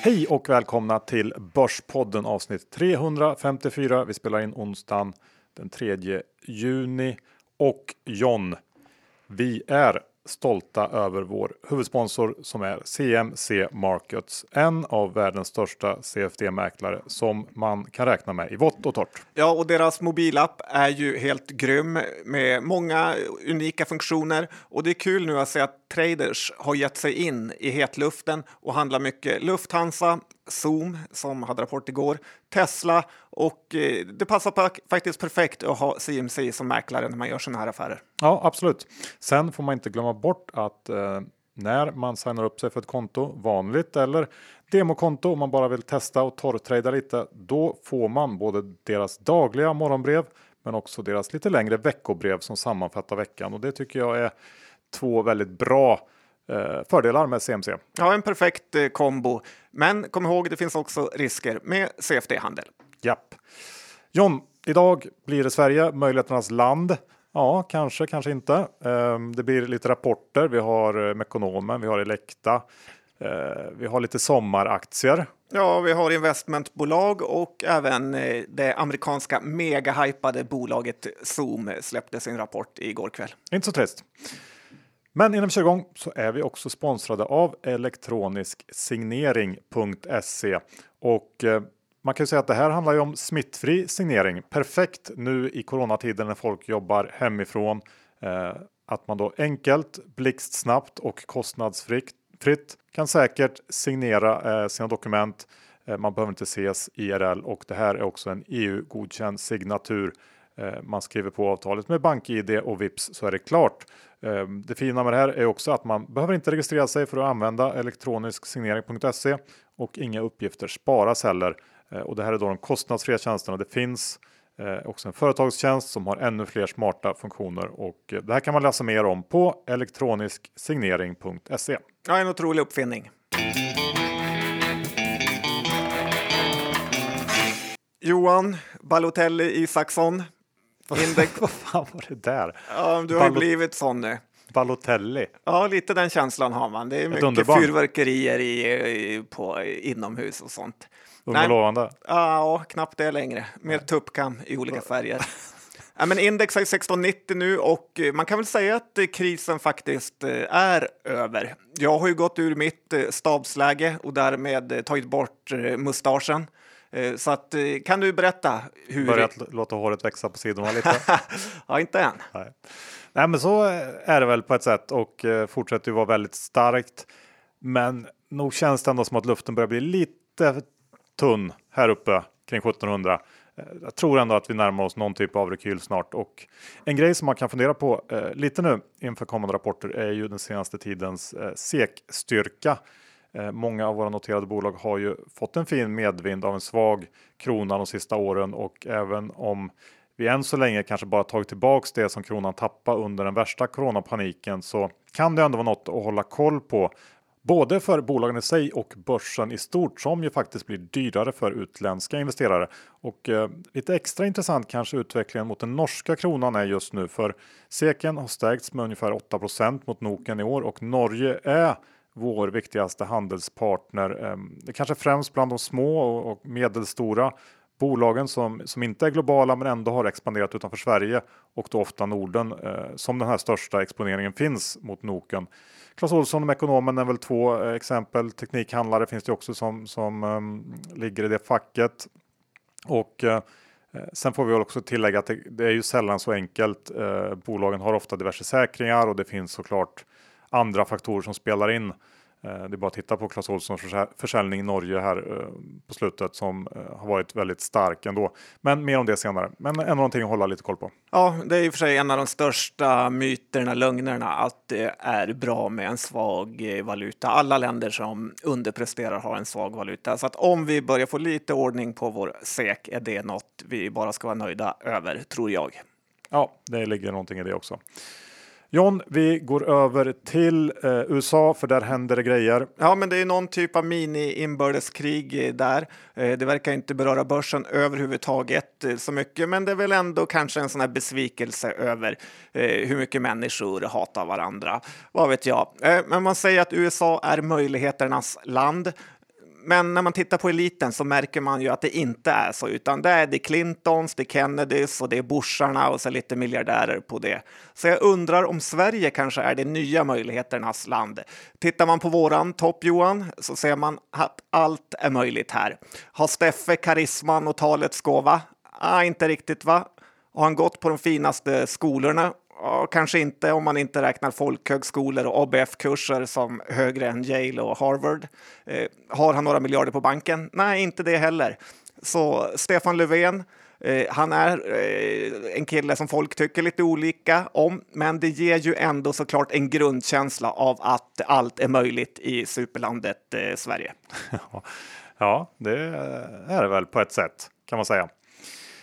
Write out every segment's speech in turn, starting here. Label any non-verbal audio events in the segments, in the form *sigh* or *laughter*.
Hej och välkomna till Börspodden avsnitt 354. Vi spelar in onsdagen den 3 juni och John. Vi är stolta över vår huvudsponsor som är CMC Markets, en av världens största CFD-mäklare som man kan räkna med i vått och torrt. Ja, och deras mobilapp är ju helt grym med många unika funktioner och det är kul nu att se att traders har gett sig in i hetluften och handlar mycket Lufthansa, Zoom som hade rapport igår, Tesla och eh, det passar faktiskt perfekt att ha CMC som mäklare när man gör sådana här affärer. Ja, absolut. Sen får man inte glömma bort att eh, när man signar upp sig för ett konto, vanligt eller demokonto om man bara vill testa och torrtrada lite, då får man både deras dagliga morgonbrev men också deras lite längre veckobrev som sammanfattar veckan och det tycker jag är två väldigt bra fördelar med CMC. Ja, en perfekt eh, kombo. Men kom ihåg, det finns också risker med CFD-handel. Japp. John, idag blir det Sverige, möjligheternas land. Ja, kanske, kanske inte. Ehm, det blir lite rapporter. Vi har eh, Mekonomen, vi har Elekta. Eh, vi har lite sommaraktier. Ja, vi har investmentbolag och även eh, det amerikanska megahypade bolaget Zoom släppte sin rapport igår kväll. Inte så trist. Men innan vi kör igång så är vi också sponsrade av elektronisk-signering.se och eh, man kan ju säga att det här handlar ju om smittfri signering. Perfekt nu i coronatiden när folk jobbar hemifrån. Eh, att man då enkelt, blixtsnabbt och kostnadsfritt kan säkert signera eh, sina dokument. Man behöver inte ses IRL och det här är också en EU-godkänd signatur. Man skriver på avtalet med BankID och Vips så är det klart. Ehm, det fina med det här är också att man behöver inte registrera sig för att använda elektronisk signering.se och inga uppgifter sparas heller. Ehm, och det här är då de kostnadsfria tjänsterna. Det finns eh, också en företagstjänst som har ännu fler smarta funktioner och eh, det här kan man läsa mer om på elektronisksignering.se. Ja, en otrolig uppfinning. Johan Balotelli Isaksson. Index... *laughs* Vad fan var det där? Ja, du har Bal blivit sån nu. Balotelli. Ja, lite den känslan har man. Det är mycket underbarn. fyrverkerier i, i, på, inomhus och sånt. Ung och lovande? Ja, knappt det längre. Mer tuppkam i olika färger. *laughs* ja, men index är 1690 nu och eh, man kan väl säga att eh, krisen faktiskt eh, är över. Jag har ju gått ur mitt stabsläge och därmed tagit bort mustaschen. Så att, kan du berätta? hur... Börjat låta håret växa på sidorna *laughs* lite? ja, inte än. Nej. Nej, men så är det väl på ett sätt och fortsätter ju vara väldigt starkt. Men nog känns det ändå som att luften börjar bli lite tunn här uppe kring 1700. Eh, jag tror ändå att vi närmar oss någon typ av rekyl snart och en grej som man kan fundera på eh, lite nu inför kommande rapporter är ju den senaste tidens eh, SEK-styrka. Eh, många av våra noterade bolag har ju fått en fin medvind av en svag krona de sista åren och även om vi än så länge kanske bara tagit tillbaks det som kronan tappade under den värsta coronapaniken så kan det ändå vara något att hålla koll på Både för bolagen i sig och börsen i stort som ju faktiskt blir dyrare för utländska investerare. Och eh, lite extra intressant kanske utvecklingen mot den norska kronan är just nu för seken har stärkts med ungefär 8% mot noken i år och Norge är vår viktigaste handelspartner. Eh, det kanske främst bland de små och medelstora bolagen som, som inte är globala men ändå har expanderat utanför Sverige och då ofta Norden eh, som den här största exponeringen finns mot Noken. Clas Ohlson och Ekonomen är väl två eh, exempel. Teknikhandlare finns det också som, som eh, ligger i det facket. Och eh, eh, sen får vi också tillägga att det, det är ju sällan så enkelt. Eh, bolagen har ofta diverse säkringar och det finns såklart andra faktorer som spelar in. Eh, det är bara att titta på Clas Ohlsons försäljning i Norge här eh, på slutet som eh, har varit väldigt stark ändå. Men mer om det senare. Men ändå någonting att hålla lite koll på. Ja, det är i och för sig en av de största myterna, lögnerna, att det är bra med en svag valuta. Alla länder som underpresterar har en svag valuta. Så att om vi börjar få lite ordning på vår SEK är det något vi bara ska vara nöjda över, tror jag. Ja, det ligger någonting i det också. John, vi går över till eh, USA för där händer det grejer. Ja, men det är någon typ av mini-inbördeskrig eh, där. Eh, det verkar inte beröra börsen överhuvudtaget eh, så mycket, men det är väl ändå kanske en sån här besvikelse över eh, hur mycket människor hatar varandra. Vad vet jag? Eh, men man säger att USA är möjligheternas land men när man tittar på eliten så märker man ju att det inte är så, utan det är det Clintons, det Kennedys och det är Busharna och så lite miljardärer på det. Så jag undrar om Sverige kanske är det nya möjligheternas land. Tittar man på våran topp Johan så ser man att allt är möjligt här. Har Steffe karisman och talets gåva? Ah, inte riktigt va? Har han gått på de finaste skolorna? Ja, kanske inte om man inte räknar folkhögskolor och ABF-kurser som högre än Yale och Harvard. Eh, har han några miljarder på banken? Nej, inte det heller. Så Stefan Löfven, eh, han är eh, en kille som folk tycker lite olika om, men det ger ju ändå såklart en grundkänsla av att allt är möjligt i superlandet eh, Sverige. *laughs* ja, det är det väl på ett sätt kan man säga.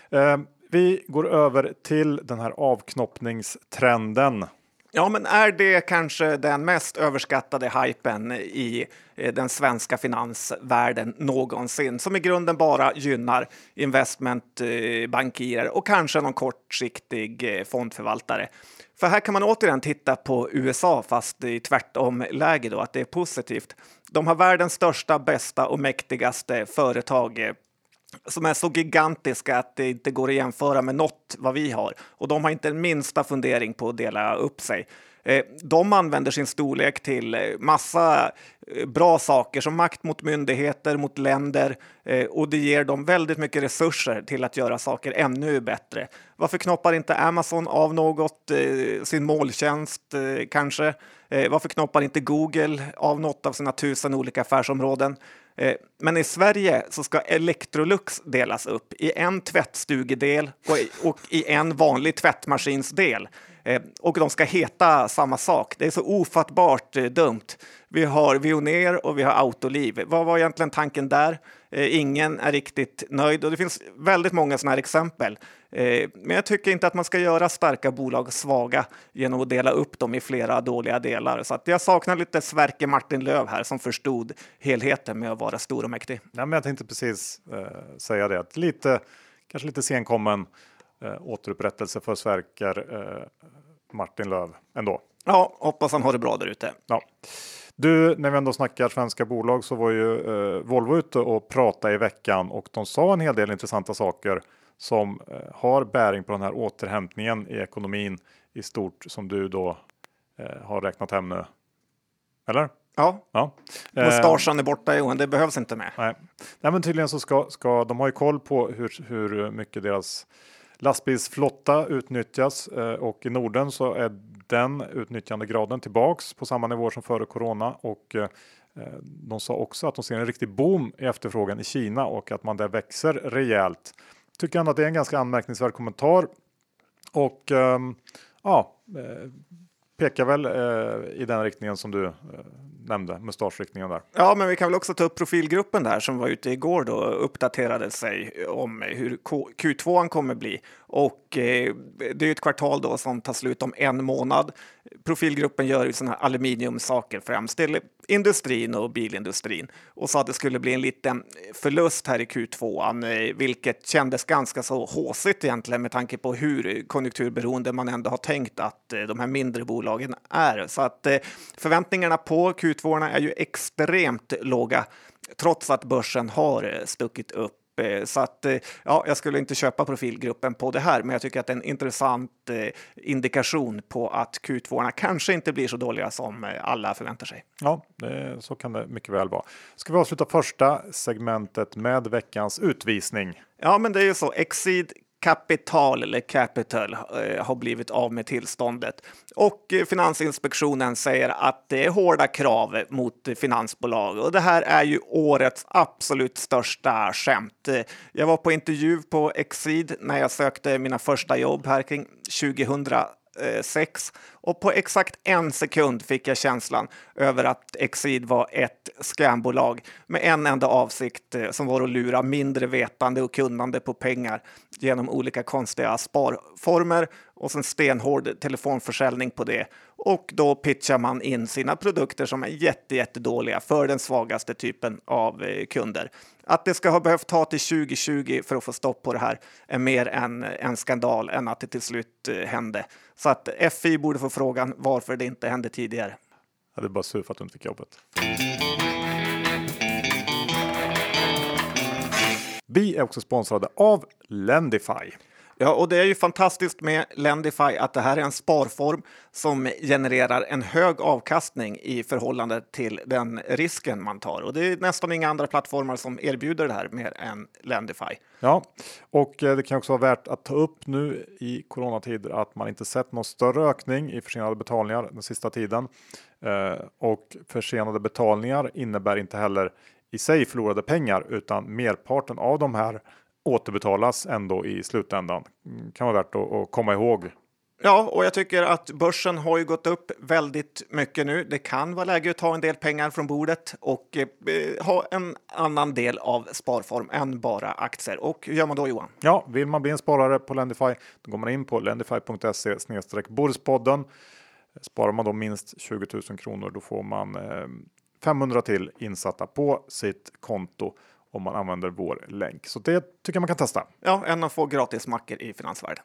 Eh, vi går över till den här avknoppningstrenden. Ja, men är det kanske den mest överskattade hypen i eh, den svenska finansvärlden någonsin som i grunden bara gynnar investmentbankirer eh, och kanske någon kortsiktig eh, fondförvaltare. För här kan man återigen titta på USA fast i tvärtom läge då, att det är positivt. De har världens största, bästa och mäktigaste företag som är så gigantiska att det inte går att jämföra med något vad vi har. Och de har inte en minsta fundering på att dela upp sig. Eh, de använder sin storlek till eh, massa eh, bra saker som makt mot myndigheter, mot länder och det ger dem väldigt mycket resurser till att göra saker ännu bättre. Varför knoppar inte Amazon av något, sin måltjänst kanske? Varför knoppar inte Google av något av sina tusen olika affärsområden? Eh, men i Sverige så ska Electrolux delas upp i en tvättstugedel och i en vanlig tvättmaskinsdel. Eh, och de ska heta samma sak. Det är så ofattbart eh, dumt. Vi har Vioner och vi har Autoliv. Vad var egentligen tanken där? Ingen är riktigt nöjd och det finns väldigt många sådana här exempel. Men jag tycker inte att man ska göra starka bolag svaga genom att dela upp dem i flera dåliga delar. Så jag saknar lite Sverker Martin Löv här som förstod helheten med att vara stor och mäktig. Ja, men jag tänkte precis eh, säga det, att lite, kanske lite senkommen eh, återupprättelse för Sverker eh, Martin Löv ändå. Ja, hoppas han har det bra där ute. Ja. Du, när vi ändå snackar svenska bolag så var ju eh, Volvo ute och pratade i veckan och de sa en hel del intressanta saker som eh, har bäring på den här återhämtningen i ekonomin i stort som du då eh, har räknat hem nu. Eller? Ja, ja. mustaschen är borta Johan, det behövs inte med. Nej, nej men tydligen så ska, ska de ha ju koll på hur, hur mycket deras lastbilsflotta utnyttjas eh, och i Norden så är den utnyttjandegraden tillbaks på samma nivå som före corona och eh, de sa också att de ser en riktig boom i efterfrågan i Kina och att man där växer rejält. Tycker han att det är en ganska anmärkningsvärd kommentar och ehm, ja, eh, pekar väl eh, i den riktningen som du eh, nämnde, mustaschriktningen där. Ja, men vi kan väl också ta upp profilgruppen där som var ute igår då och uppdaterade sig om hur Q2 kommer bli. Och eh, det är ett kvartal då som tar slut om en månad. Profilgruppen gör ju sådana här aluminiumsaker främst till industrin och bilindustrin och sa att det skulle bli en liten förlust här i Q2, eh, vilket kändes ganska så håsigt egentligen med tanke på hur konjunkturberoende man ändå har tänkt att eh, de här mindre bolagen är. Så att eh, förväntningarna på Q2 är ju extremt låga trots att börsen har stuckit upp så att eh, ja, jag skulle inte köpa profilgruppen på det här, men jag tycker att det är en intressant eh, indikation på att Q2 kanske inte blir så dåliga som alla förväntar sig. Ja, så kan det mycket väl vara. Ska vi avsluta första segmentet med veckans utvisning? Ja, men det är ju så. Exid Kapital eller Capital eh, har blivit av med tillståndet. Och eh, Finansinspektionen säger att det är hårda krav mot finansbolag och det här är ju årets absolut största skämt. Eh, jag var på intervju på Exid när jag sökte mina första jobb här kring 2006 och på exakt en sekund fick jag känslan över att Exid var ett scambolag med en enda avsikt eh, som var att lura mindre vetande och kunnande på pengar genom olika konstiga sparformer och sen stenhård telefonförsäljning på det. Och då pitchar man in sina produkter som är jätte, jättedåliga för den svagaste typen av eh, kunder. Att det ska ha behövt ta till 2020 för att få stopp på det här är mer än en skandal än att det till slut eh, hände. Så att FI borde få frågan varför det inte hände tidigare. Ja, det är bara sur för att du inte fick jobbet. Vi är också sponsrade av Lendify. Ja, och det är ju fantastiskt med Lendify att det här är en sparform som genererar en hög avkastning i förhållande till den risken man tar. Och det är nästan inga andra plattformar som erbjuder det här mer än Lendify. Ja, och eh, det kan också vara värt att ta upp nu i coronatider att man inte sett någon större ökning i försenade betalningar den sista tiden. Eh, och försenade betalningar innebär inte heller i sig förlorade pengar utan merparten av de här återbetalas ändå i slutändan. Kan vara värt att, komma ihåg. Ja, och jag tycker att börsen har ju gått upp väldigt mycket nu. Det kan vara läge att ta en del pengar från bordet och eh, ha en annan del av sparform än bara aktier. Och hur gör man då Johan? Ja, vill man bli en sparare på Lendify, då går man in på lendify.se Börspodden. Sparar man då minst 20 000 kronor, då får man eh, 500 till insatta på sitt konto om man använder vår länk. Så det tycker jag man kan testa. Ja, en av få gratis mackor i finansvärlden.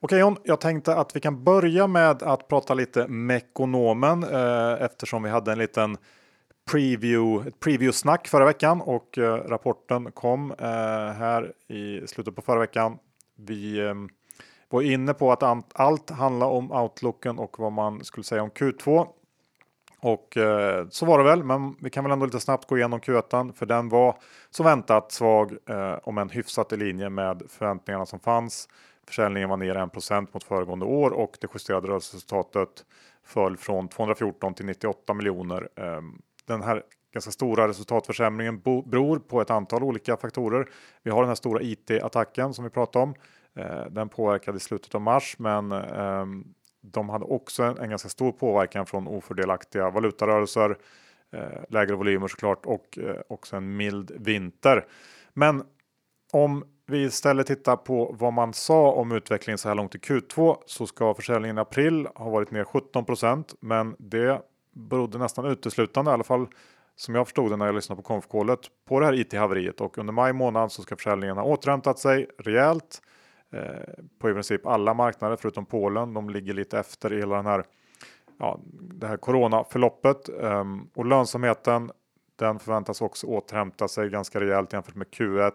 Okej John, jag tänkte att vi kan börja med att prata lite Mekonomen eh, eftersom vi hade en liten preview, ett preview-snack förra veckan och eh, rapporten kom eh, här i slutet på förra veckan. Vi eh, var inne på att allt handlar om outlooken och vad man skulle säga om Q2 och eh, så var det väl, men vi kan väl ändå lite snabbt gå igenom Q1 för den var som väntat svag eh, om en hyfsat i linje med förväntningarna som fanns. Försäljningen var ner 1 mot föregående år och det justerade rörelseresultatet föll från 214 till 98 miljoner. Eh, den här ganska stora resultatförsämringen beror på ett antal olika faktorer. Vi har den här stora IT-attacken som vi pratade om. Eh, den påverkade i slutet av mars, men ehm, de hade också en, en ganska stor påverkan från ofördelaktiga valutarörelser, eh, lägre volymer såklart och eh, också en mild vinter. Men om vi istället tittar på vad man sa om utvecklingen så här långt i Q2 så ska försäljningen i april ha varit ner 17% men det berodde nästan uteslutande, i alla fall som jag förstod det när jag lyssnade på konfkålet, på det här IT-haveriet och under maj månad så ska försäljningen ha återhämtat sig rejält Eh, Eh, på i princip alla marknader förutom Polen. De ligger lite efter i hela den här, ja, det här coronaförloppet ehm, och lönsamheten. Den förväntas också återhämta sig ganska rejält jämfört med Q1.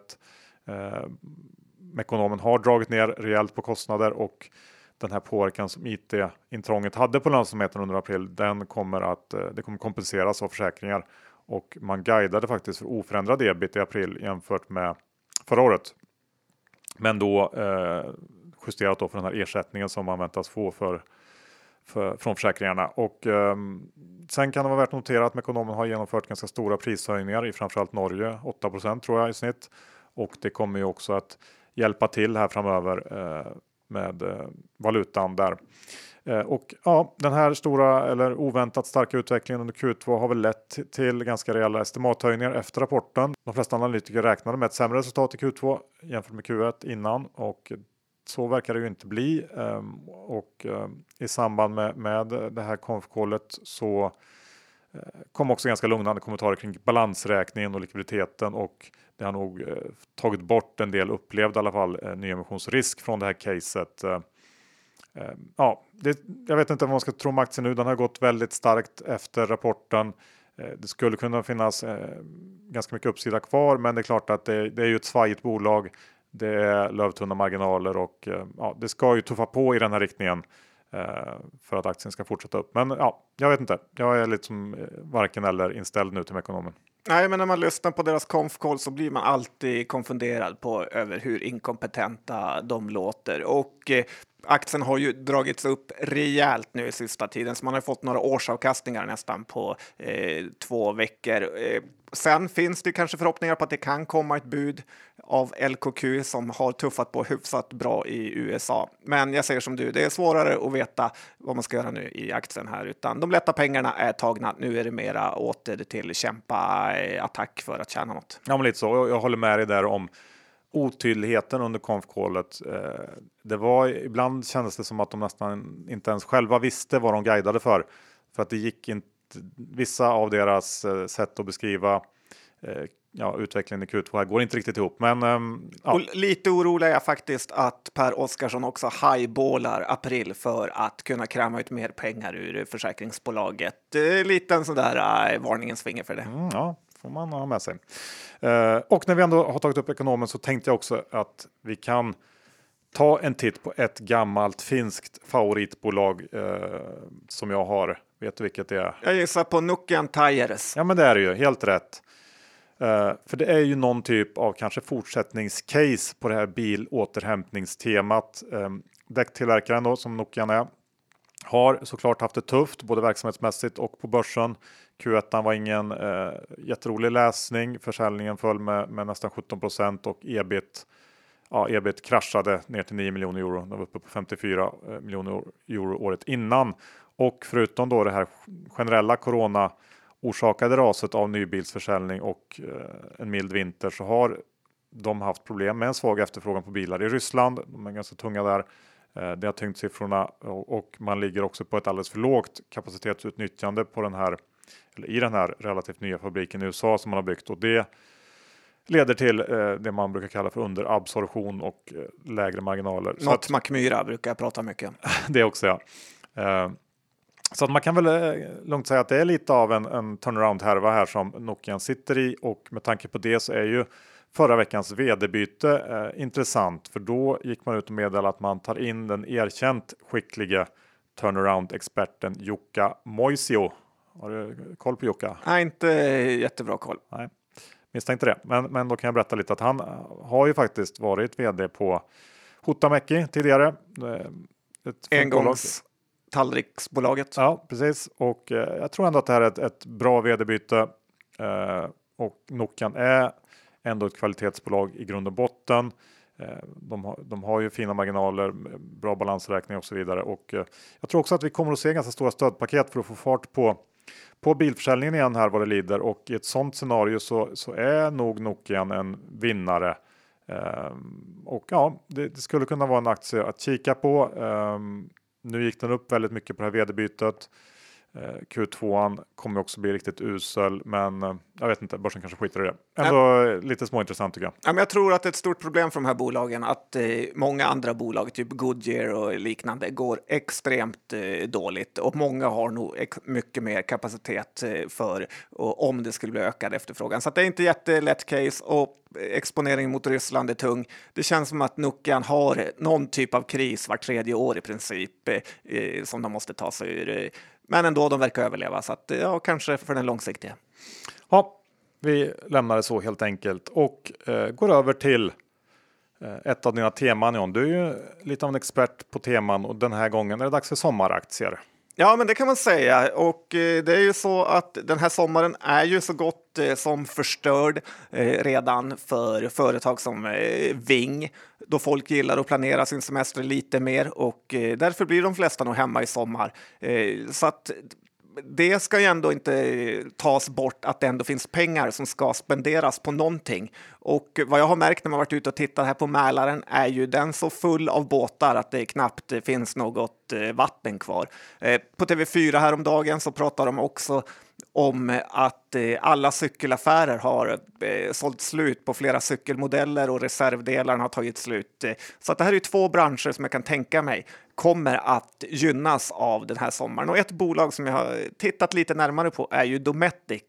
Mekonomen ehm, har dragit ner rejält på kostnader och den här påverkan som IT-intrånget hade på lönsamheten under april, den kommer att eh, det kommer kompenseras av försäkringar och man guidade faktiskt för oförändrad ebit i april jämfört med förra året. Men då eh, justerat då för den här ersättningen som man väntas få för, för från försäkringarna. Och eh, sen kan det vara värt att notera att Mekonomen har genomfört ganska stora prishöjningar i framförallt Norge, 8% tror jag i snitt. Och det kommer ju också att hjälpa till här framöver eh, med eh, valutan där. Eh, och ja, den här stora eller oväntat starka utvecklingen under Q2 har väl lett till ganska rejäla estimathöjningar efter rapporten. De flesta analytiker räknade med ett sämre resultat i Q2 jämfört med Q1 innan och så verkar det ju inte bli. Ehm, och eh, i samband med, med det här konfkålet så eh, kom också ganska lugnande kommentarer kring balansräkningen och likviditeten och det har nog tagit bort en del upplevd i alla fall nyemissionsrisk från det här caset Ehm, ja, det, jag vet inte vad man ska tro om aktien nu. Den har gått väldigt starkt efter rapporten. Eh, det skulle kunna finnas eh, ganska mycket uppsida kvar, men det är klart att det, det är ju ett svajigt bolag. Det är lövtunna marginaler och eh, ja, det ska ju tuffa på i den här riktningen eh, för att aktien ska fortsätta upp. Men ja, jag vet inte. Jag är liksom eh, varken eller inställd nu till ekonomen. Nej, men när man lyssnar på deras konf så blir man alltid konfunderad på över hur inkompetenta de låter. Och eh, aktien har ju dragits upp rejält nu i sista tiden, så man har fått några årsavkastningar nästan på eh, två veckor. Eh, sen finns det kanske förhoppningar på att det kan komma ett bud av LKQ som har tuffat på hyfsat bra i USA. Men jag säger som du, det är svårare att veta vad man ska göra nu i aktien här, utan de lätta pengarna är tagna. Nu är det mera åter till kämpa eh, attack för att tjäna något. Ja, men lite så. Jag håller med dig där om otydligheten under konfkålet. Eh, det var ibland kändes det som att de nästan inte ens själva visste vad de guidade för. För att det gick inte. Vissa av deras eh, sätt att beskriva ja, utvecklingen i Q2 här går inte riktigt ihop. Men um, ja. Och lite orolig är jag faktiskt att Per Oskarsson också highballar april för att kunna kräma ut mer pengar ur försäkringsbolaget. Lite en sån där äh, varningens finger för det. Mm, ja, får man ha med sig. Uh, och när vi ändå har tagit upp ekonomen så tänkte jag också att vi kan ta en titt på ett gammalt finskt favoritbolag uh, som jag har. Vet du vilket det är? Jag gissar på Nokian Tires. Ja, men det är det ju. Helt rätt. Uh, för det är ju någon typ av kanske fortsättningscase på det här bilåterhämtningstemat. Um, däcktillverkaren då, som Nokian är, har såklart haft det tufft både verksamhetsmässigt och på börsen. Q1 var ingen uh, jätterolig läsning. Försäljningen föll med, med nästan 17% och ebit Ja, ebit kraschade ner till 9 miljoner euro. De var uppe på 54 eh, miljoner euro året innan. Och förutom då det här generella corona orsakade raset av nybilsförsäljning och eh, en mild vinter så har de haft problem med en svag efterfrågan på bilar i Ryssland. De är ganska tunga där. Eh, det har tyngt siffrorna och man ligger också på ett alldeles för lågt kapacitetsutnyttjande på den här eller i den här relativt nya fabriken i USA som man har byggt och det leder till eh, det man brukar kalla för underabsorption och lägre marginaler. Något Macmyra brukar jag prata mycket. *laughs* det också ja. Så att man kan väl eh, lugnt säga att det är lite av en, en turnaround-härva här som Nokian sitter i och med tanke på det så är ju förra veckans vd-byte eh, intressant för då gick man ut och meddelade att man tar in den erkänt skicklige turnaround-experten Jukka Moisio. Har du koll på Jukka? Nej, inte jättebra koll. Nej, misstänkte det. Men, men då kan jag berätta lite att han har ju faktiskt varit vd på Hotamäki tidigare. Eh, ett Engångs tallriksbolaget. Ja, precis. Och eh, jag tror ändå att det här är ett, ett bra vd-byte. Eh, och Nokian är ändå ett kvalitetsbolag i grund och botten. Eh, de, har, de har ju fina marginaler, bra balansräkning och så vidare. Och eh, jag tror också att vi kommer att se ganska stora stödpaket för att få fart på på bilförsäljningen igen här vad det lider och i ett sådant scenario så, så är nog Nokian en vinnare. Ehm, och ja, det, det, skulle kunna vara en aktie att kika på. Ehm, nu gick den upp väldigt mycket på det här vd-bytet. Eh, Q2 kommer också bli riktigt usel, men eh, jag vet inte, börsen kanske skiter i det. Ändå ja. lite småintressant tycker jag. Ja, men jag tror att det är ett stort problem för de här bolagen att eh, många andra bolag, typ Goodyear och liknande, går extremt eh, dåligt och många har nog mycket mer kapacitet eh, för och, om det skulle bli ökad efterfrågan. Så det är inte jättelätt case och exponeringen mot Ryssland är tung. Det känns som att Nokian har någon typ av kris var tredje år i princip eh, som de måste ta sig ur. Men ändå, de verkar överleva så att ja, kanske för den långsiktiga. Ja, vi lämnar det så helt enkelt och eh, går över till eh, ett av dina teman John. Du är ju lite av en expert på teman och den här gången är det dags för sommaraktier. Ja, men det kan man säga. Och eh, det är ju så att den här sommaren är ju så gott eh, som förstörd eh, redan för företag som eh, Ving, då folk gillar att planera sin semester lite mer och eh, därför blir de flesta nog hemma i sommar. Eh, så att det ska ju ändå inte tas bort att det ändå finns pengar som ska spenderas på någonting. Och vad jag har märkt när man varit ute och tittat här på Mälaren är ju den så full av båtar att det knappt finns något eh, vatten kvar. På TV4 häromdagen så pratar de också om att eh, alla cykelaffärer har eh, sålt slut på flera cykelmodeller och reservdelarna har tagit slut. Så att det här är två branscher som jag kan tänka mig kommer att gynnas av den här sommaren. Och ett bolag som jag har tittat lite närmare på är ju Dometic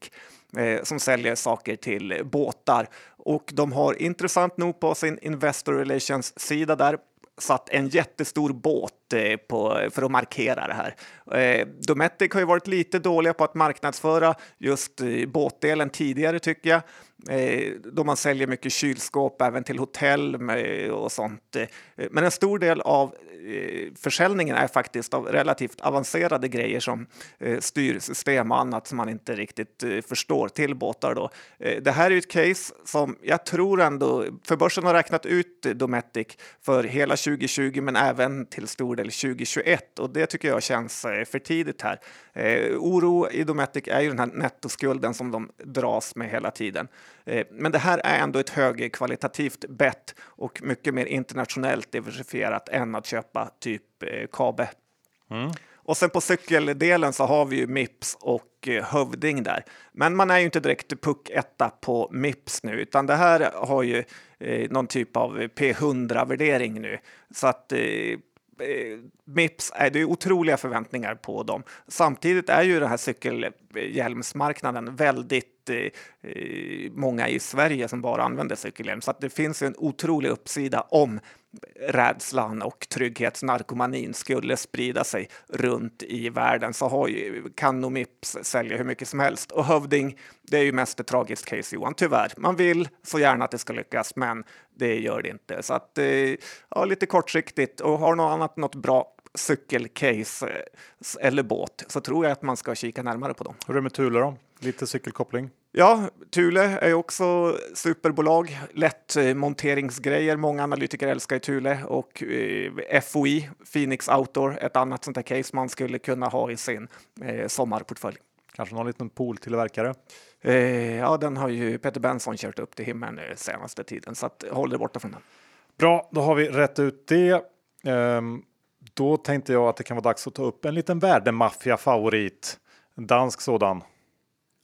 eh, som säljer saker till båtar. Och de har intressant nog på sin Investor Relations-sida där satt en jättestor båt eh, på, för att markera det här. Eh, Dometic har ju varit lite dåliga på att marknadsföra just eh, båtdelen tidigare tycker jag. Eh, då man säljer mycket kylskåp även till hotell eh, och sånt. Eh, men en stor del av eh, försäljningen är faktiskt av relativt avancerade grejer som eh, styrsystem och annat som man inte riktigt förstår till båtar. Då. Det här är ett case som jag tror ändå, för börsen har räknat ut Dometic för hela 2020 men även till stor del 2021 och det tycker jag känns för tidigt här. Oro i Dometic är ju den här nettoskulden som de dras med hela tiden. Eh, men det här är ändå ett högkvalitativt bett och mycket mer internationellt diversifierat än att köpa typ eh, Kabe. Mm. Och sen på cykeldelen så har vi ju Mips och eh, Hövding där. Men man är ju inte direkt puck etta på Mips nu, utan det här har ju eh, någon typ av P100-värdering nu. Så att eh, eh, Eh, Mips, eh, det är otroliga förväntningar på dem. Samtidigt är ju den här cykelhjälmsmarknaden väldigt eh, eh många i Sverige som bara använder cykelhjälm, så att det finns en otrolig uppsida om rädslan och trygghetsnarkomanin skulle sprida sig runt i världen så har ju, kan nog Mips sälja hur mycket som helst. Och Hövding, det är ju mest ett tragiskt case Johan, tyvärr. Man vill så gärna att det ska lyckas, men det gör det inte. Så att, eh, ja, lite kortsiktigt och har något annat, något bra cykelcase eh, eller båt så tror jag att man ska kika närmare på dem. Hur är det med Thule då? Lite cykelkoppling? Ja, Thule är också superbolag. Lätt eh, monteringsgrejer. Många analytiker älskar ju Thule och eh, FOI, Phoenix Outdoor, ett annat sånt här case man skulle kunna ha i sin eh, sommarportfölj. Kanske någon liten pooltillverkare? Eh, ja, den har ju Peter Benson kört upp till himlen senaste tiden, så att, håll dig borta från den. Bra, då har vi rätt ut det. Um, då tänkte jag att det kan vara dags att ta upp en liten värdemaffia-favorit. En dansk sådan.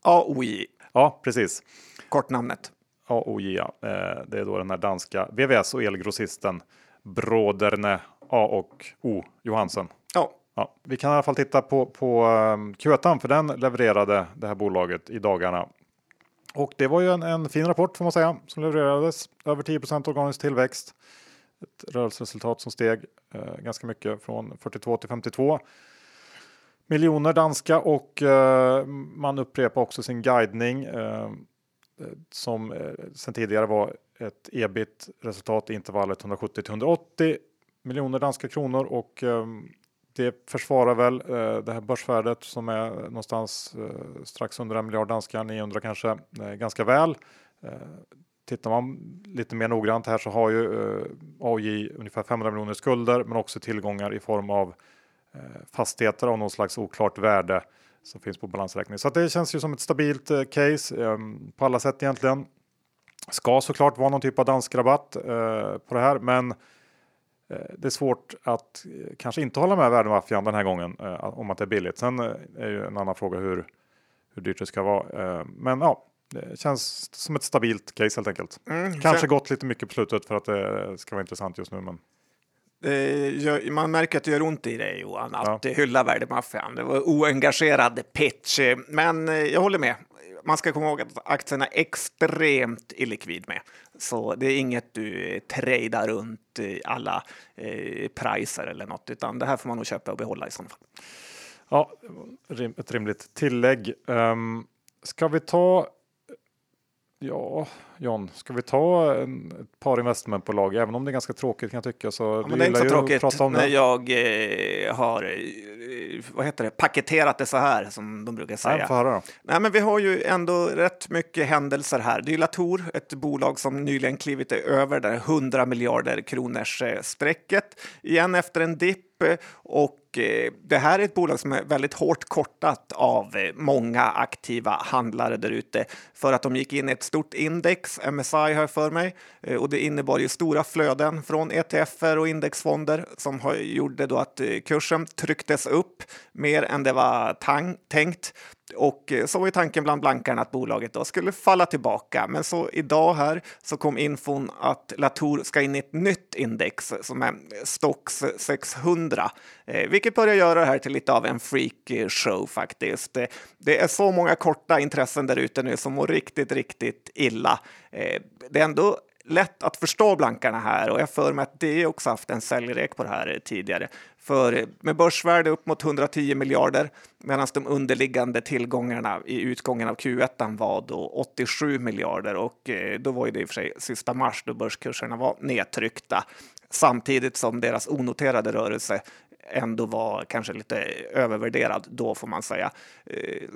AOI. Ja, precis. Kortnamnet. AOI, ja. Eh, det är då den här danska VVS och elgrossisten Broderne A och O Johansen. Ja. ja. Vi kan i alla fall titta på, på um, Q1 för den levererade det här bolaget i dagarna. Och det var ju en, en fin rapport får man säga som levererades. Över 10 organisk tillväxt. Ett rörelseresultat som steg eh, ganska mycket från 42 till 52 miljoner danska och eh, man upprepar också sin guidning eh, som eh, sen tidigare var ett ebit resultat i intervallet 170 till 180 miljoner danska kronor och eh, det försvarar väl eh, det här börsvärdet som är någonstans eh, strax under en miljard danska, 900 kanske, eh, ganska väl. Eh, tittar man lite mer noggrant här så har ju eh, AJ ungefär 500 miljoner skulder men också tillgångar i form av Eh, fastigheter av någon slags oklart värde som finns på balansräkningen. Så det känns ju som ett stabilt eh, case ehm, på alla sätt egentligen. Ska såklart vara någon typ av dansk rabatt eh, på det här, men det är svårt att kanske inte hålla med värdemaffian den här gången om att det är billigt. Sen är ju en annan fråga hur, hur dyrt det ska vara. Men ja, det känns som ett stabilt case helt enkelt. Mm, kanske sen... gått lite mycket på slutet för att det ska vara intressant just nu. Men... Eh, man märker att det gör ont i dig Johan, att ja. hylla värdemaffian. Det var oengagerad pitch, men eh, jag håller med. Man ska komma ihåg att aktien är extremt illikvid med. Så det är inget du tradar runt alla eh, priser eller något, utan det här får man nog köpa och behålla i sådana fall. Ja, ett rimligt tillägg. Um, ska vi ta Ja, John, ska vi ta en, ett par investmentbolag? Även om det är ganska tråkigt kan jag tycka. Så ja, men det är inte så tråkigt när jag eh, har eh, vad heter det, paketerat det så här som de brukar säga. Nej, höra då. Nej, men vi har ju ändå rätt mycket händelser här. Det är Latour, ett bolag som nyligen klivit över det 100 miljarder kronors eh, strecket igen efter en dipp och Eh, det här är ett bolag som är väldigt hårt kortat av många aktiva handlare där ute för att de gick in i ett stort index, MSI har jag för mig, eh, och det innebar ju stora flöden från ETFer och indexfonder som gjorde då att eh, kursen trycktes upp mer än det var tänkt och eh, så var ju tanken bland blankarna att bolaget då skulle falla tillbaka. Men så idag här så kom infon att Latour ska in i ett nytt index som är Stocks 600, eh, vilket börjar göra det här till lite av en freak eh, show faktiskt. Det är så många korta intressen där ute nu som mår riktigt, riktigt illa. Det är ändå lätt att förstå blankarna här och jag för mig att det också haft en säljrek på det här tidigare. För med börsvärde upp mot 110 miljarder medan de underliggande tillgångarna i utgången av Q1 var då 87 miljarder och eh, då var det i och för sig sista mars då börskurserna var nedtryckta samtidigt som deras onoterade rörelse ändå var kanske lite övervärderad då får man säga. Eh,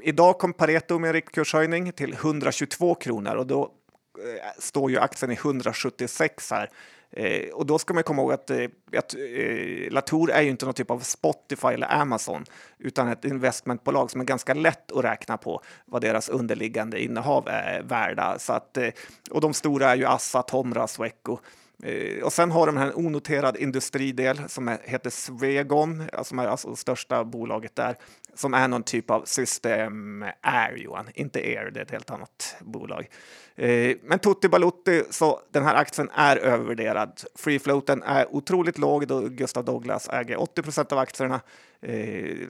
idag kom Pareto med en riktkurshöjning till 122 kronor och då Eh, står ju aktien i 176 här Eh, och då ska man komma ihåg att, eh, att eh, Latour är ju inte någon typ av Spotify eller Amazon utan ett investmentbolag som är ganska lätt att räkna på vad deras underliggande innehav är värda. Så att, eh, och de stora är ju Assa, Tomra, Sweco. Eh, och sen har de här en onoterad industridel som heter Swegon, eh, som är alltså det största bolaget där, som är någon typ av system Air, Johan, inte Air, det är ett helt annat bolag. Eh, men Tutti Balutti, så den här aktien är övervärderad. Free floaten är otroligt låg då Gustav Douglas äger 80 procent av aktierna.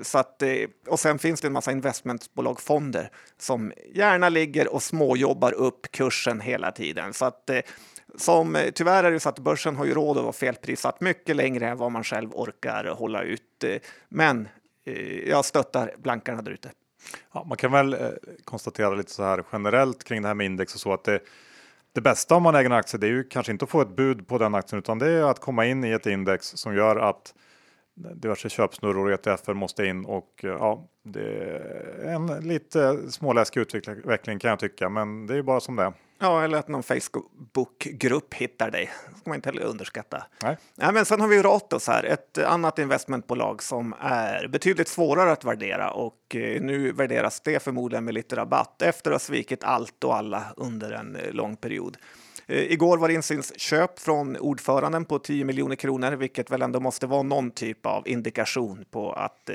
Så att, och sen finns det en massa investmentbolagfonder som gärna ligger och småjobbar upp kursen hela tiden. Så att som, eh, tyvärr är det så att börsen har ju råd att vara felprissatt mycket längre än vad man själv orkar hålla ut. Eh, men eh, jag stöttar blankarna där ute. Ja, man kan väl konstatera lite så här generellt kring det här med index och så att det, det bästa om man äger en aktie det är ju kanske inte att få ett bud på den aktien utan det är att komma in i ett index som gör att diverse köpsnurror och ETFer måste in och ja, det är en lite småläskig utveckling kan jag tycka, men det är ju bara som det är. Ja, eller att någon Facebookgrupp hittar dig. Det ska man inte heller underskatta. Nej. Ja, men sen har vi Ratos här, ett annat investmentbolag som är betydligt svårare att värdera och eh, nu värderas det förmodligen med lite rabatt efter att ha svikit allt och alla under en eh, lång period. Eh, igår var det insynsköp från ordföranden på 10 miljoner kronor, vilket väl ändå måste vara någon typ av indikation på att eh,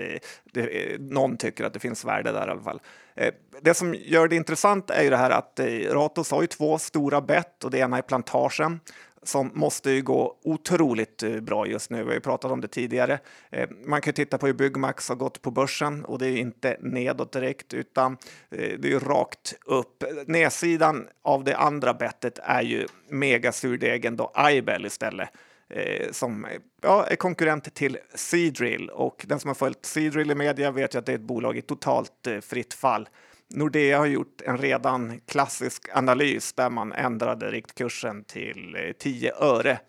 det, eh, någon tycker att det finns värde där i alla fall. Eh, det som gör det intressant är ju det här att Ratos har ju två stora bett och det ena är plantagen som måste ju gå otroligt eh, bra just nu. Vi har ju pratat om det tidigare. Eh, man kan titta på hur Byggmax har gått på börsen och det är inte nedåt direkt utan eh, det är rakt upp. Nedsidan av det andra bettet är ju megasurdegen då Ibel istället som ja, är konkurrent till Seadrill och den som har följt Seadrill i media vet ju att det är ett bolag i totalt fritt fall. Nordea har gjort en redan klassisk analys där man ändrade riktkursen till eh, 10 öre.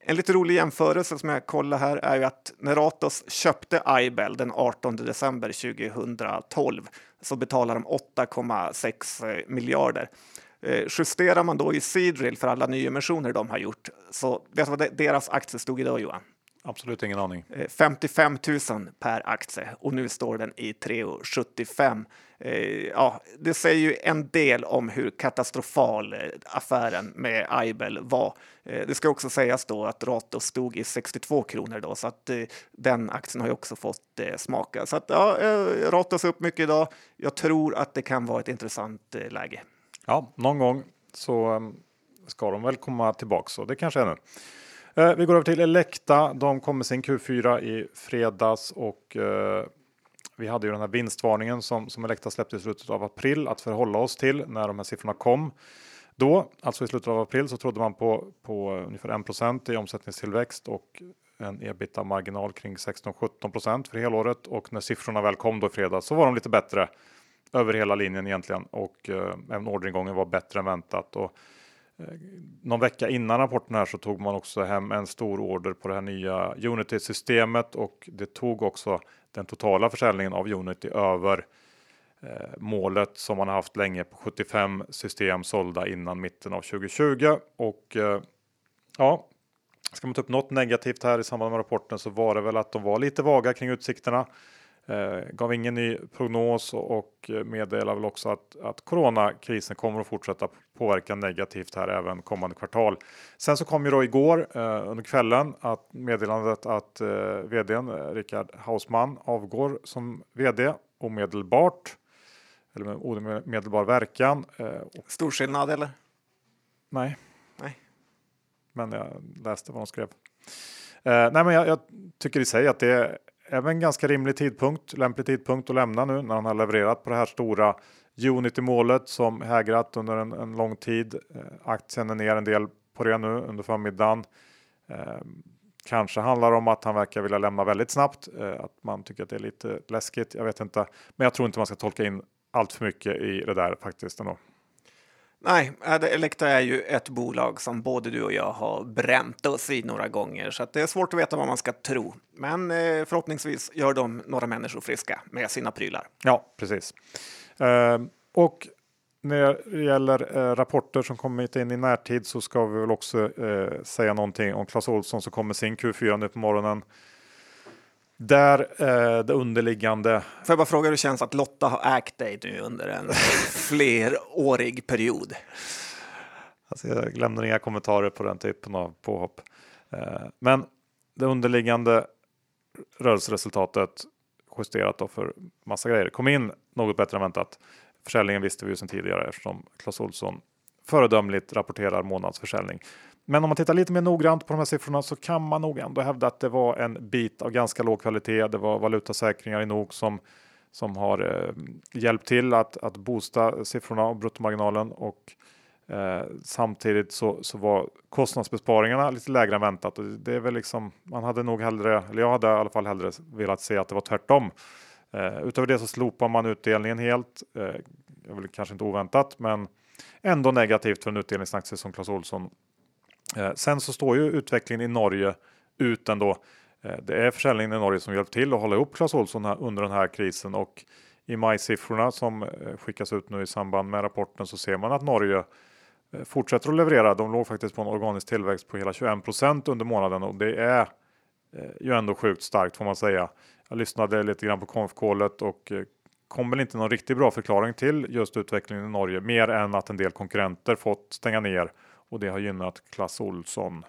En lite rolig jämförelse som jag kollar här är ju att när Ratos köpte Ibel den 18 december 2012 så betalade de 8,6 eh, miljarder. Eh, justerar man då i Seadrill för alla nyemissioner de har gjort så vet du vad deras aktie stod idag Johan? Absolut ingen aning. 55 000 per aktie och nu står den i 3,75. Eh, ja, det säger ju en del om hur katastrofal eh, affären med Aibel var. Eh, det ska också sägas då att Ratos stod i 62 kronor då, så att den aktien har ju också fått smaka. Så att ja, Ratos upp mycket idag. Jag tror att det kan vara ett intressant läge. Ja, någon gång så ska de väl komma tillbaks och det kanske är nu. Eh, vi går över till Elekta. De kom med sin Q4 i fredags och eh, vi hade ju den här vinstvarningen som, som Elekta släppte i slutet av april att förhålla oss till när de här siffrorna kom. Då, alltså i slutet av april, så trodde man på, på ungefär 1% i omsättningstillväxt och en ebitda-marginal kring 16-17% för helåret och när siffrorna väl kom då i fredags så var de lite bättre över hela linjen egentligen och eh, även orderingången var bättre än väntat. Och, Eh, någon vecka innan rapporten här så tog man också hem en stor order på det här nya Unity-systemet och det tog också den totala försäljningen av Unity över eh, målet som man har haft länge på 75 system sålda innan mitten av 2020 och eh, ja, ska man ta upp något negativt här i samband med rapporten så var det väl att de var lite vaga kring utsikterna. Eh, gav ingen ny prognos och meddelar väl också att, att coronakrisen kommer att fortsätta påverka negativt här även kommande kvartal. Sen så kom ju då igår eh, under kvällen att meddelandet att eh, vdn eh, Rickard Hausman avgår som vd omedelbart. Eller med omedelbar verkan. Eh, Stor skillnad eller? Nej. Nej. Men jag läste vad de skrev. Eh, nej, men jag, jag, tycker i sig att det är en ganska rimlig tidpunkt, lämplig tidpunkt att lämna nu när han har levererat på det här stora Unity-målet som hägrat under en, en, lång tid. Eh, aktien är ner en del på det nu under förmiddagen. Eh, kanske handlar det om att han verkar vilja lämna väldigt snabbt, eh, att man tycker att det är lite läskigt. Jag vet inte, men jag tror inte man ska tolka in allt för mycket i det där faktiskt ändå. Nej, äh, Elekta är ju ett bolag som både du och jag har bränt oss i några gånger så det är svårt att veta vad man ska tro. Men eh, förhoppningsvis gör de några människor friska med sina prylar. Ja, precis. Eh, och när det gäller eh, rapporter som kommit in i närtid så ska vi väl också eh, säga någonting om Clas Ohlson som kommer sin Q4 nu på morgonen. Där eh, det underliggande. Får jag bara fråga hur det känns att Lotta har ägt dig nu under en flerårig period? Alltså jag lämnar inga kommentarer på den typen av påhopp. Eh, men det underliggande rörelseresultatet justerat då för massa grejer kom in något bättre än väntat. Försäljningen visste vi ju sedan tidigare eftersom Clas Ohlson föredömligt rapporterar månadsförsäljning. Men om man tittar lite mer noggrant på de här siffrorna så kan man nog ändå hävda att det var en bit av ganska låg kvalitet. Det var valutasäkringar i nog som som har eh, hjälpt till att, att boosta siffrorna och bruttomarginalen och eh, samtidigt så, så var kostnadsbesparingarna lite lägre än väntat. Och det är väl liksom, man hade nog hellre, eller jag hade i alla fall hellre velat se att det var tvärtom. Eh, utöver det så slopar man utdelningen helt. Eh, jag vill kanske inte oväntat, men ändå negativt för en utdelningsaktie som Clas Ohlson. Eh, sen så står ju utvecklingen i Norge ut ändå. Eh, det är försäljningen i Norge som hjälpt till att hålla ihop Clas Ohlson under den här krisen och i majsiffrorna som eh, skickas ut nu i samband med rapporten så ser man att Norge fortsätter att leverera. De låg faktiskt på en organisk tillväxt på hela 21% under månaden och det är ju ändå sjukt starkt får man säga. Jag lyssnade lite grann på konfkålet och kom väl inte någon riktigt bra förklaring till just utvecklingen i Norge mer än att en del konkurrenter fått stänga ner och det har gynnat Clas Ohlson.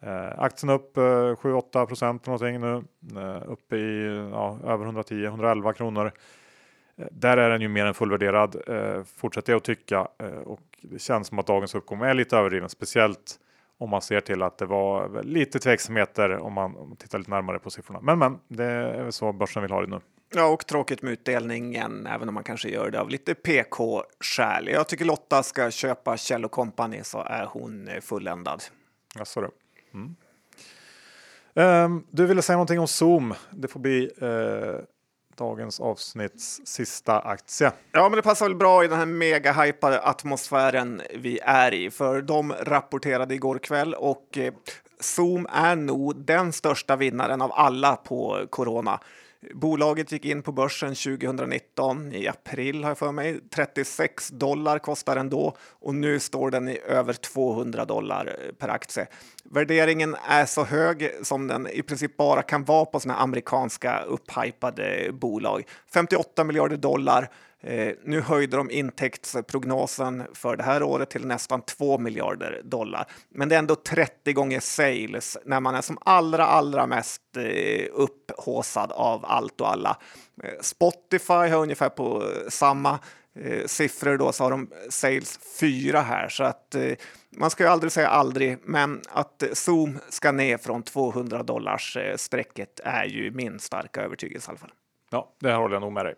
Eh, aktien upp eh, 7-8 procent någonting nu. Eh, uppe i ja, över 110-111 kronor. Eh, där är den ju mer än fullvärderad eh, fortsätter jag att tycka eh, och det känns som att dagens uppgång är lite överdriven, speciellt om man ser till att det var lite tveksamheter om man, om man tittar lite närmare på siffrorna. Men men, det är väl så börsen vill ha det nu. Ja, och tråkigt med utdelningen, även om man kanske gör det av lite PK-skäl. Jag tycker Lotta ska köpa Kjell Company så är hon fulländad. Jaså du. Mm. Um, du ville säga någonting om Zoom. Det får bli uh, dagens avsnitts sista aktie. Ja, men det passar väl bra i den här mega hypade atmosfären vi är i, för de rapporterade igår kväll och eh, Zoom är nog den största vinnaren av alla på corona. Bolaget gick in på börsen 2019 i april har jag för mig. 36 dollar kostar den då och nu står den i över 200 dollar eh, per aktie. Värderingen är så hög som den i princip bara kan vara på såna amerikanska upphypade bolag. 58 miljarder dollar Eh, nu höjde de intäktsprognosen för det här året till nästan 2 miljarder dollar. Men det är ändå 30 gånger sales när man är som allra, allra mest eh, upphåsad av allt och alla. Eh, Spotify har ungefär på eh, samma eh, siffror då så har de sales 4 här så att eh, man ska ju aldrig säga aldrig, men att eh, Zoom ska ner från 200 dollars eh, strecket är ju min starka övertygelse i alla fall. Ja, det här håller jag nog med dig.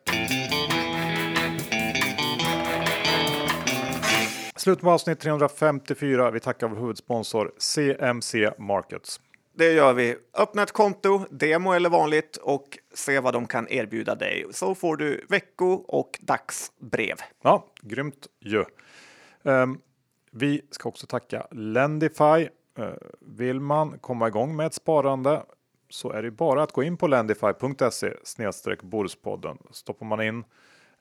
Slut på avsnitt 354. Vi tackar vår huvudsponsor CMC Markets. Det gör vi. Öppna ett konto, demo eller vanligt och se vad de kan erbjuda dig. Så får du vecko och dagsbrev. Ja, grymt ju. Um, vi ska också tacka Lendify. Uh, vill man komma igång med ett sparande så är det bara att gå in på lendify.se snedstreck Bordspodden. Stoppar man in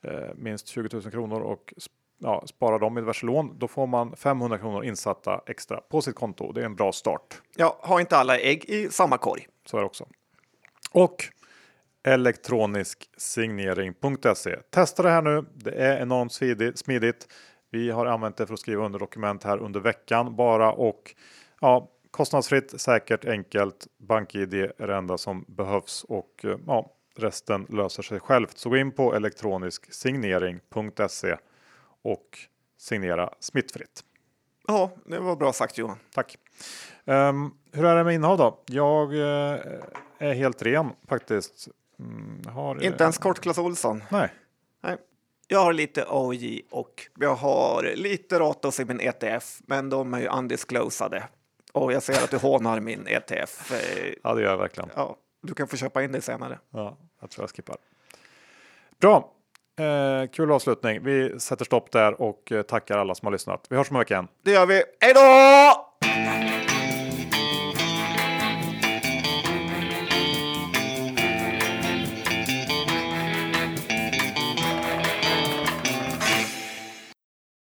uh, minst 20 000 kronor och ja, sparar dem i diverse lån, då får man 500 kronor insatta extra på sitt konto. Det är en bra start. Ja, ha inte alla ägg i samma korg. Så är det också. Och elektronisk signering.se. Testa det här nu. Det är enormt smidigt. Vi har använt det för att skriva under dokument här under veckan bara och ja, kostnadsfritt, säkert, enkelt. BankID är det enda som behövs och ja, resten löser sig självt. Så gå in på elektronisksignering.se och signera smittfritt. Ja, det var bra sagt Johan. Tack. Um, hur är det med innehav då? Jag uh, är helt ren faktiskt. Mm, har, Inte ens kort Clas Olsson? Nej. nej. Jag har lite AJ och jag har lite Ratos i min ETF, men de är ju undisclosade. Och jag ser att du hånar min ETF. Ja, det gör jag verkligen. Ja, du kan få köpa in det senare. Ja, jag tror jag skippar. Bra, Eh, kul avslutning. Vi sätter stopp där och eh, tackar alla som har lyssnat. Vi hörs om en vecka igen. Det gör vi. Hej då!